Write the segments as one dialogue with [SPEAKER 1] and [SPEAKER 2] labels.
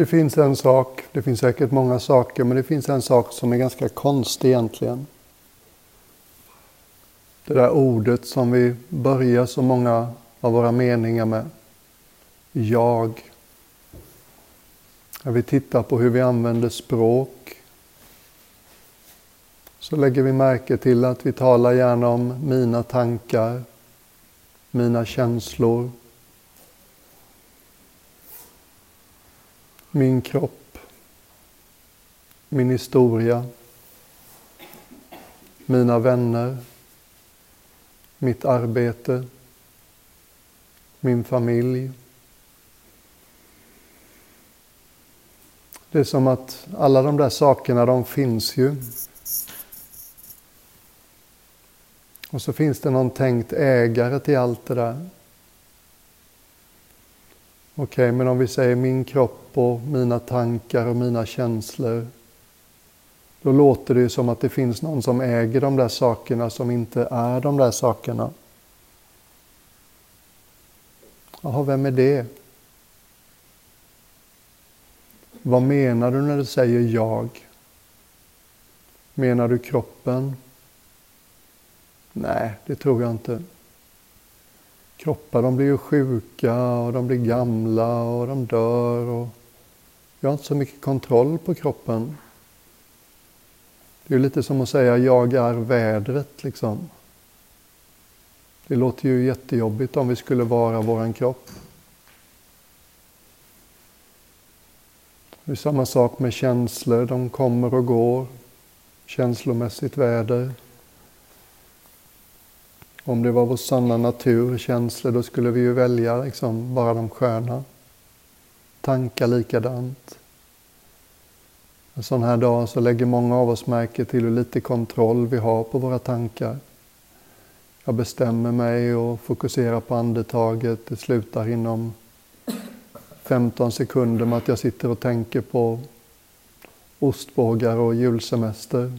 [SPEAKER 1] Det finns en sak, det finns säkert många saker, men det finns en sak som är ganska konstig egentligen. Det där ordet som vi börjar så många av våra meningar med. Jag. När vi tittar på hur vi använder språk så lägger vi märke till att vi talar gärna om mina tankar, mina känslor, min kropp, min historia, mina vänner, mitt arbete, min familj. Det är som att alla de där sakerna, de finns ju. Och så finns det någon tänkt ägare till allt det där. Okej, okay, men om vi säger min kropp och mina tankar och mina känslor. Då låter det ju som att det finns någon som äger de där sakerna som inte är de där sakerna. Jaha, vem är det? Vad menar du när du säger jag? Menar du kroppen? Nej, det tror jag inte. Kroppar de blir ju sjuka och de blir gamla och de dör. Och jag har inte så mycket kontroll på kroppen. Det är lite som att säga jag är vädret liksom. Det låter ju jättejobbigt om vi skulle vara våran kropp. Det är samma sak med känslor, de kommer och går. Känslomässigt väder. Om det var vår sanna natur, känslor, då skulle vi ju välja liksom bara de sköna. Tankar likadant. En sån här dag så lägger många av oss märke till hur lite kontroll vi har på våra tankar. Jag bestämmer mig och fokuserar på andetaget. Det slutar inom 15 sekunder med att jag sitter och tänker på ostbågar och julsemester.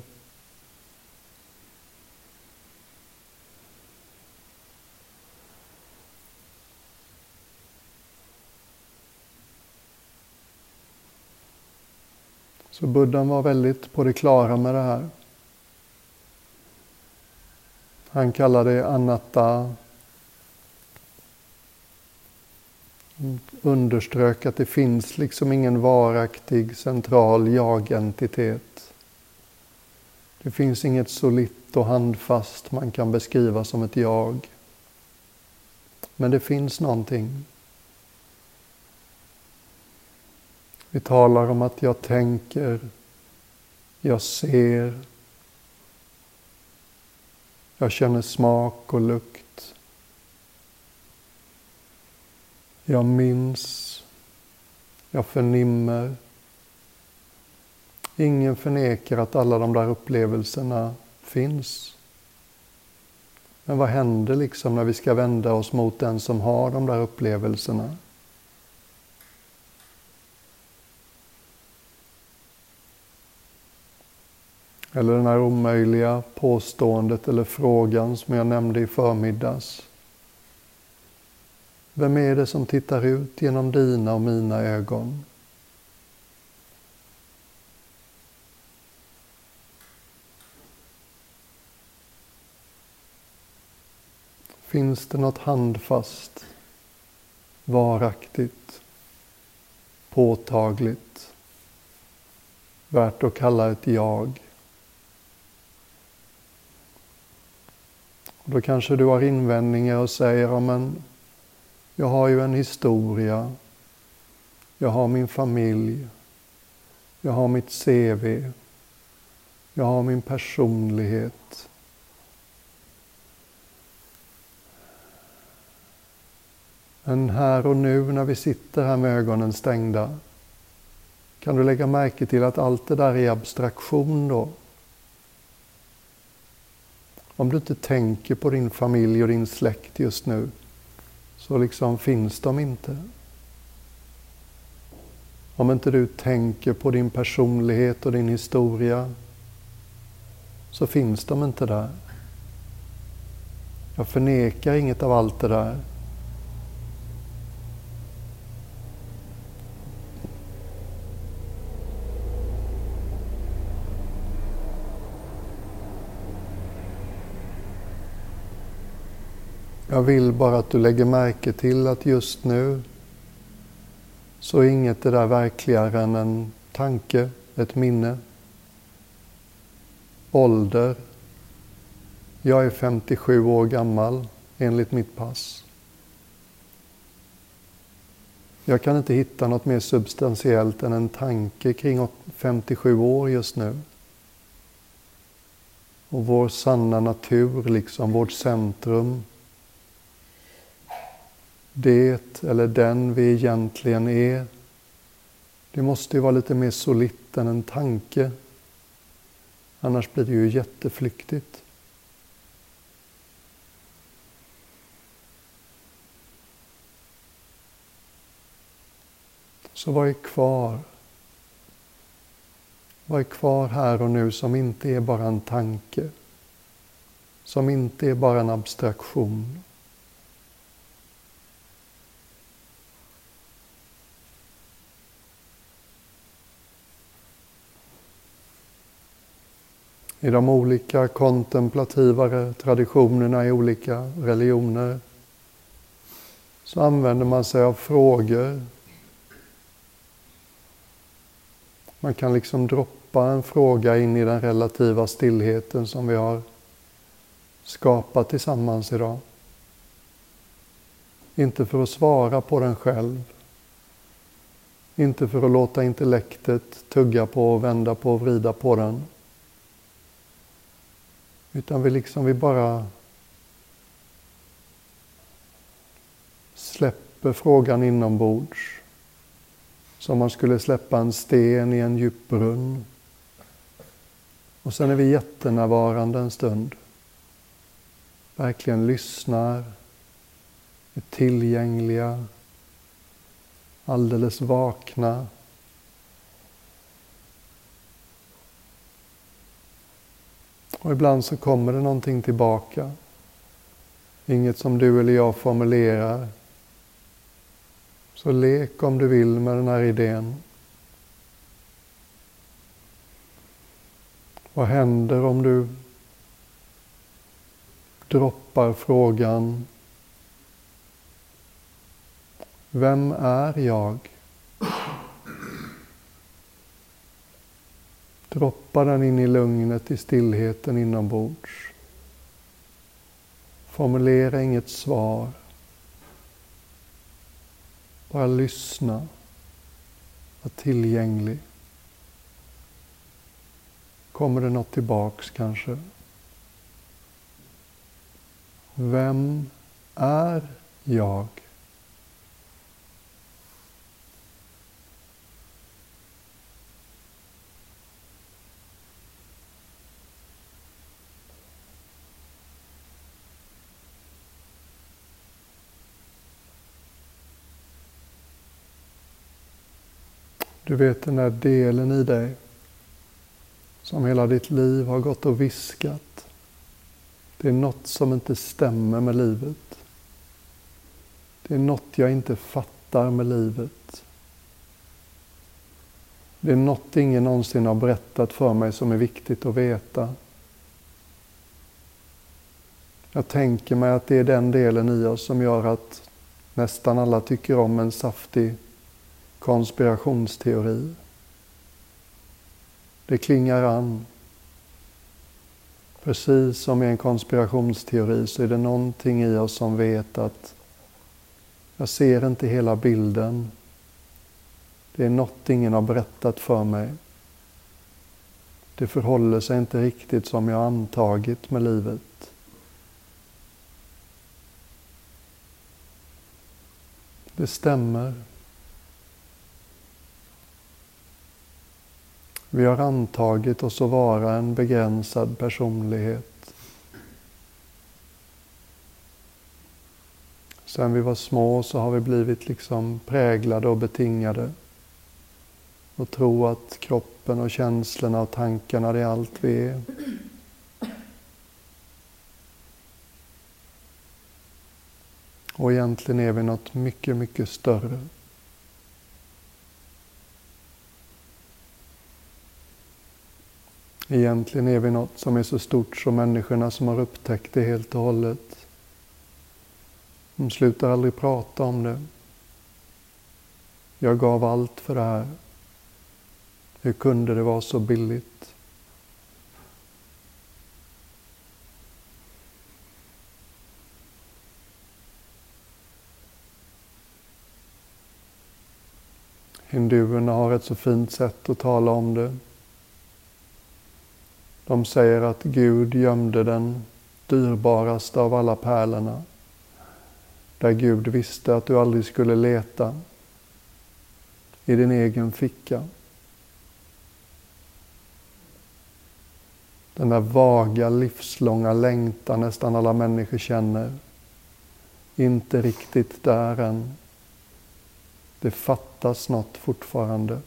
[SPEAKER 1] Så buddhan var väldigt på det klara med det här. Han kallade det anatta. Underströk att det finns liksom ingen varaktig central jag-entitet. Det finns inget solitt och handfast man kan beskriva som ett jag. Men det finns någonting. Vi talar om att jag tänker, jag ser, jag känner smak och lukt. Jag minns, jag förnimmer. Ingen förnekar att alla de där upplevelserna finns. Men vad händer liksom när vi ska vända oss mot den som har de där upplevelserna? Eller den här omöjliga påståendet eller frågan som jag nämnde i förmiddags. Vem är det som tittar ut genom dina och mina ögon? Finns det något handfast, varaktigt, påtagligt, värt att kalla ett jag? Då kanske du har invändningar och säger, ja, men jag har ju en historia. Jag har min familj. Jag har mitt CV. Jag har min personlighet. Men här och nu när vi sitter här med ögonen stängda kan du lägga märke till att allt det där är abstraktion då? Om du inte tänker på din familj och din släkt just nu så liksom finns de inte. Om inte du tänker på din personlighet och din historia så finns de inte där. Jag förnekar inget av allt det där. Jag vill bara att du lägger märke till att just nu så är inget det där verkligare än en tanke, ett minne. Ålder. Jag är 57 år gammal enligt mitt pass. Jag kan inte hitta något mer substantiellt än en tanke kring 57 år just nu. Och vår sanna natur, liksom vårt centrum, det eller den vi egentligen är, det måste ju vara lite mer solitt än en tanke. Annars blir det ju jätteflyktigt. Så vad är kvar? Vad är kvar här och nu som inte är bara en tanke? Som inte är bara en abstraktion? I de olika kontemplativa traditionerna i olika religioner så använder man sig av frågor Man kan liksom droppa en fråga in i den relativa stillheten som vi har skapat tillsammans idag. Inte för att svara på den själv. Inte för att låta intellektet tugga på och vända på och vrida på den. Utan vi liksom, vi bara släpper frågan inombords som man skulle släppa en sten i en djup brunn. Och sen är vi jättenärvarande en stund. Verkligen lyssnar, är tillgängliga, alldeles vakna. Och ibland så kommer det någonting tillbaka. Inget som du eller jag formulerar så lek om du vill med den här idén. Vad händer om du droppar frågan Vem är jag? Droppa den in i lugnet, i stillheten inombords. Formulera inget svar. Bara lyssna. Var tillgänglig. Kommer det något tillbaks kanske? Vem är jag? Du vet den där delen i dig som hela ditt liv har gått och viskat. Det är något som inte stämmer med livet. Det är något jag inte fattar med livet. Det är något ingen någonsin har berättat för mig som är viktigt att veta. Jag tänker mig att det är den delen i oss som gör att nästan alla tycker om en saftig konspirationsteori. Det klingar an. Precis som i en konspirationsteori så är det någonting i oss som vet att jag ser inte hela bilden. Det är något ingen har berättat för mig. Det förhåller sig inte riktigt som jag antagit med livet. Det stämmer. Vi har antagit oss att vara en begränsad personlighet. Sen vi var små så har vi blivit liksom präglade och betingade. Och tro att kroppen och känslorna och tankarna, det är allt vi är. Och egentligen är vi något mycket, mycket större. Egentligen är vi något som är så stort som människorna som har upptäckt det helt och hållet. De slutar aldrig prata om det. Jag gav allt för det här. Hur kunde det vara så billigt? Hinduerna har ett så fint sätt att tala om det. De säger att Gud gömde den dyrbaraste av alla pärlorna. Där Gud visste att du aldrig skulle leta. I din egen ficka. Den där vaga livslånga längtan nästan alla människor känner. Inte riktigt där än. Det fattas något fortfarande.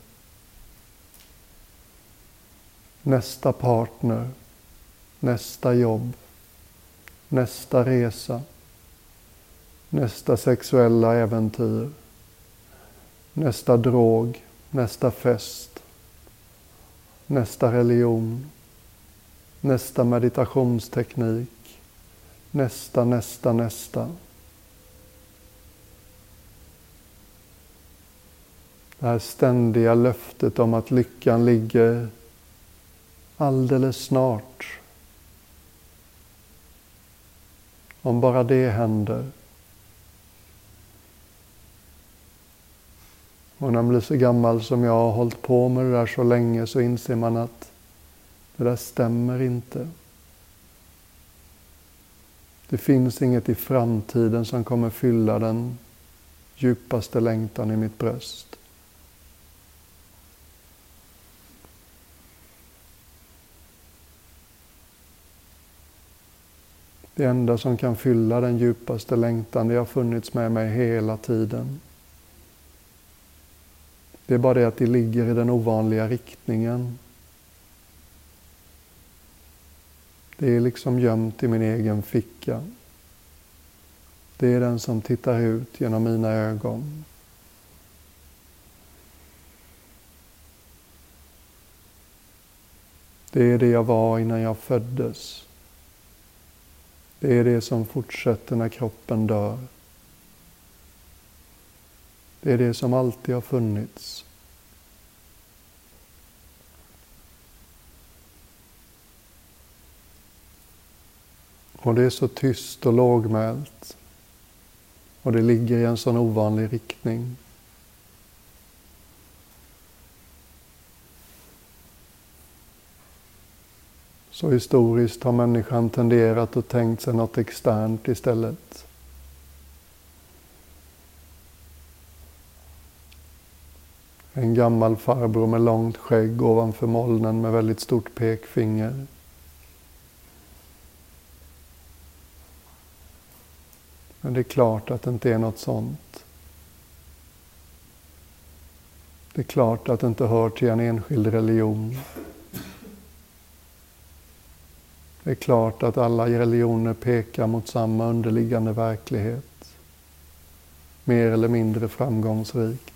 [SPEAKER 1] Nästa partner, nästa jobb, nästa resa, nästa sexuella äventyr, nästa drog, nästa fest, nästa religion, nästa meditationsteknik, nästa, nästa, nästa. Det här ständiga löftet om att lyckan ligger alldeles snart. Om bara det händer. Och när man blir så gammal som jag har hållit på med det där så länge så inser man att det där stämmer inte. Det finns inget i framtiden som kommer fylla den djupaste längtan i mitt bröst. Det enda som kan fylla den djupaste längtan, det har funnits med mig hela tiden. Det är bara det att det ligger i den ovanliga riktningen. Det är liksom gömt i min egen ficka. Det är den som tittar ut genom mina ögon. Det är det jag var innan jag föddes. Det är det som fortsätter när kroppen dör. Det är det som alltid har funnits. Och det är så tyst och lågmält. Och det ligger i en sån ovanlig riktning. Så historiskt har människan tenderat att tänkt sig något externt istället. En gammal farbror med långt skägg ovanför molnen med väldigt stort pekfinger. Men det är klart att det inte är något sånt. Det är klart att det inte hör till en enskild religion. Det är klart att alla religioner pekar mot samma underliggande verklighet. Mer eller mindre framgångsrikt.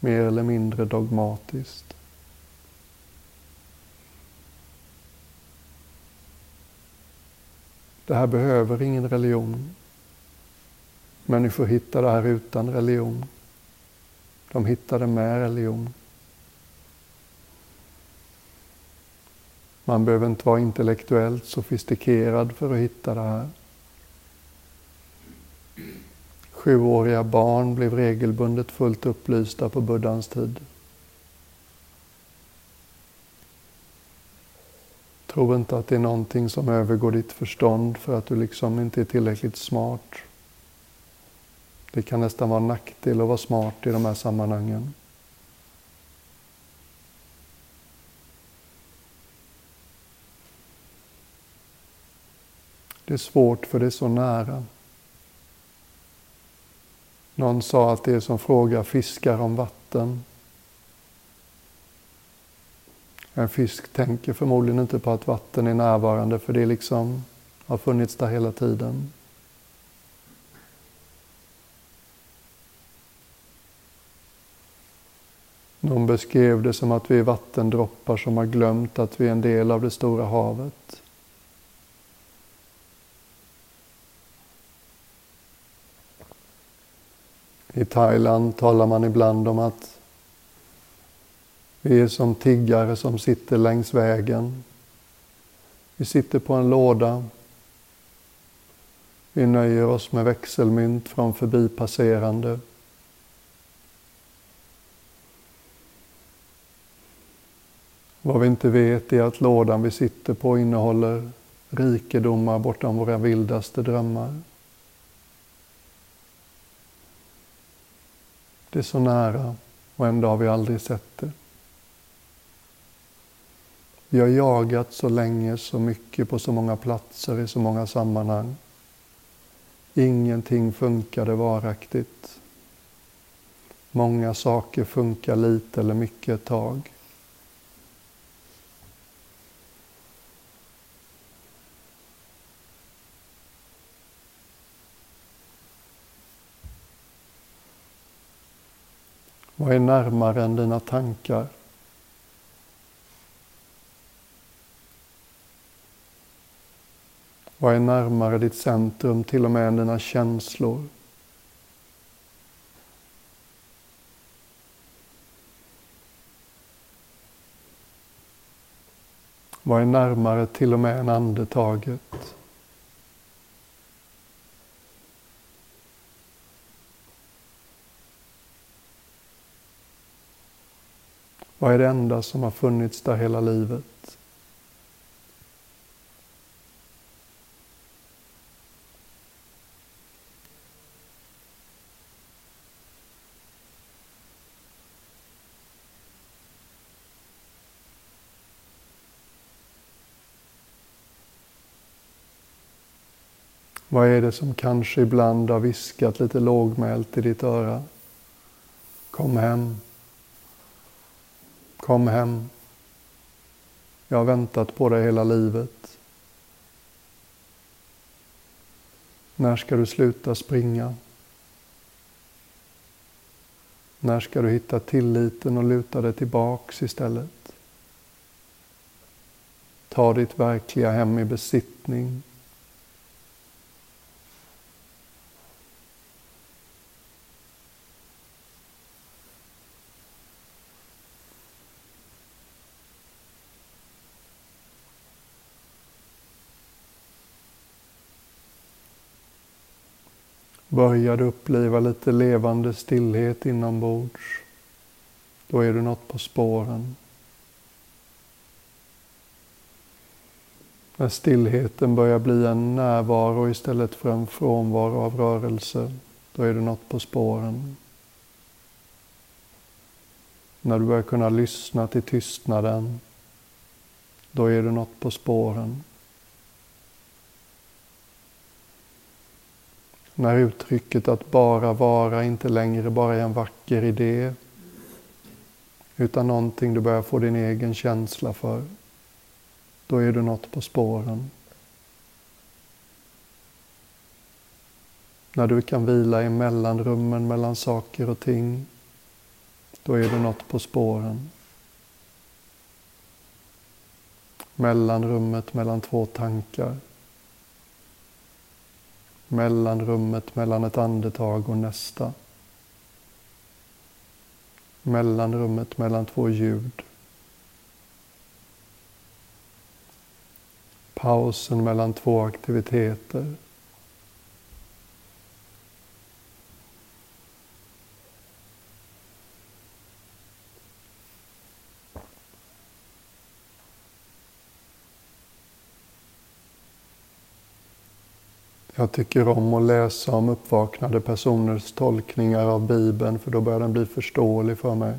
[SPEAKER 1] Mer eller mindre dogmatiskt. Det här behöver ingen religion. Människor hittar det här utan religion. De hittar det med religion. Man behöver inte vara intellektuellt sofistikerad för att hitta det här. Sjuåriga barn blev regelbundet fullt upplysta på buddhans tid. Tro inte att det är någonting som övergår ditt förstånd för att du liksom inte är tillräckligt smart. Det kan nästan vara en nackdel att vara smart i de här sammanhangen. Det är svårt för det är så nära. Någon sa att det är som fråga fiskar om vatten. En fisk tänker förmodligen inte på att vatten är närvarande för det liksom har funnits där hela tiden. Någon beskrev det som att vi är vattendroppar som har glömt att vi är en del av det stora havet. I Thailand talar man ibland om att vi är som tiggare som sitter längs vägen. Vi sitter på en låda. Vi nöjer oss med växelmynt från förbipasserande. Vad vi inte vet är att lådan vi sitter på innehåller rikedomar bortom våra vildaste drömmar. Det är så nära och ändå har vi aldrig sett det. Vi har jagat så länge, så mycket, på så många platser, i så många sammanhang. Ingenting funkade varaktigt. Många saker funkar lite eller mycket ett tag. Vad är närmare än dina tankar? Vad är närmare ditt centrum, till och med än dina känslor? Vad är närmare till och med än andetaget? Vad är det enda som har funnits där hela livet? Vad är det som kanske ibland har viskat lite lågmält i ditt öra? Kom hem. Kom hem. Jag har väntat på dig hela livet. När ska du sluta springa? När ska du hitta tilliten och luta dig tillbaks istället? Ta ditt verkliga hem i besittning Börjar du uppleva lite levande stillhet inombords, då är du något på spåren. När stillheten börjar bli en närvaro istället för en frånvaro av rörelse, då är du något på spåren. När du börjar kunna lyssna till tystnaden, då är du något på spåren. När uttrycket att bara vara inte längre bara är en vacker idé utan någonting du börjar få din egen känsla för, då är du något på spåren. När du kan vila i mellanrummen mellan saker och ting, då är du något på spåren. Mellanrummet mellan två tankar mellanrummet mellan ett andetag och nästa. Mellanrummet mellan två ljud. Pausen mellan två aktiviteter. Jag tycker om att läsa om uppvaknade personers tolkningar av Bibeln för då börjar den bli förståelig för mig.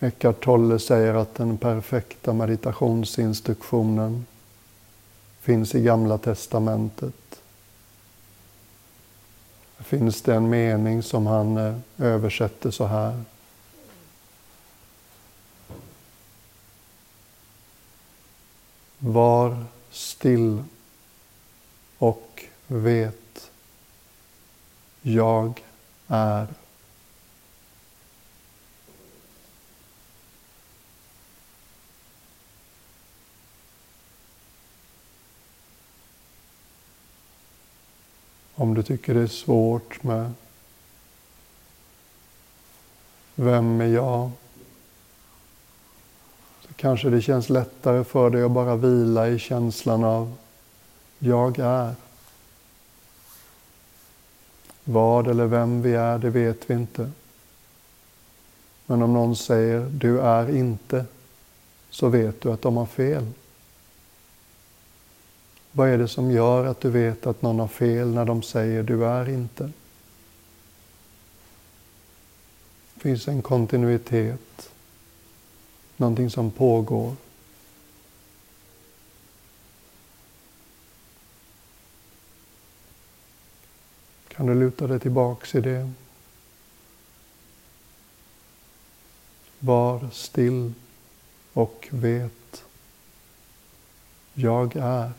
[SPEAKER 1] Eckart Tolle säger att den perfekta meditationsinstruktionen finns i Gamla Testamentet. finns det en mening som han eh, översätter så här. Var still och vet. Jag är. Om du tycker det är svårt med Vem är jag? Så kanske det känns lättare för dig att bara vila i känslan av jag är. Vad eller vem vi är, det vet vi inte. Men om någon säger du är inte, så vet du att de har fel. Vad är det som gör att du vet att någon har fel när de säger du är inte? Det finns en kontinuitet, någonting som pågår. Kan du luta dig tillbaks i det? Var still och vet. Jag är.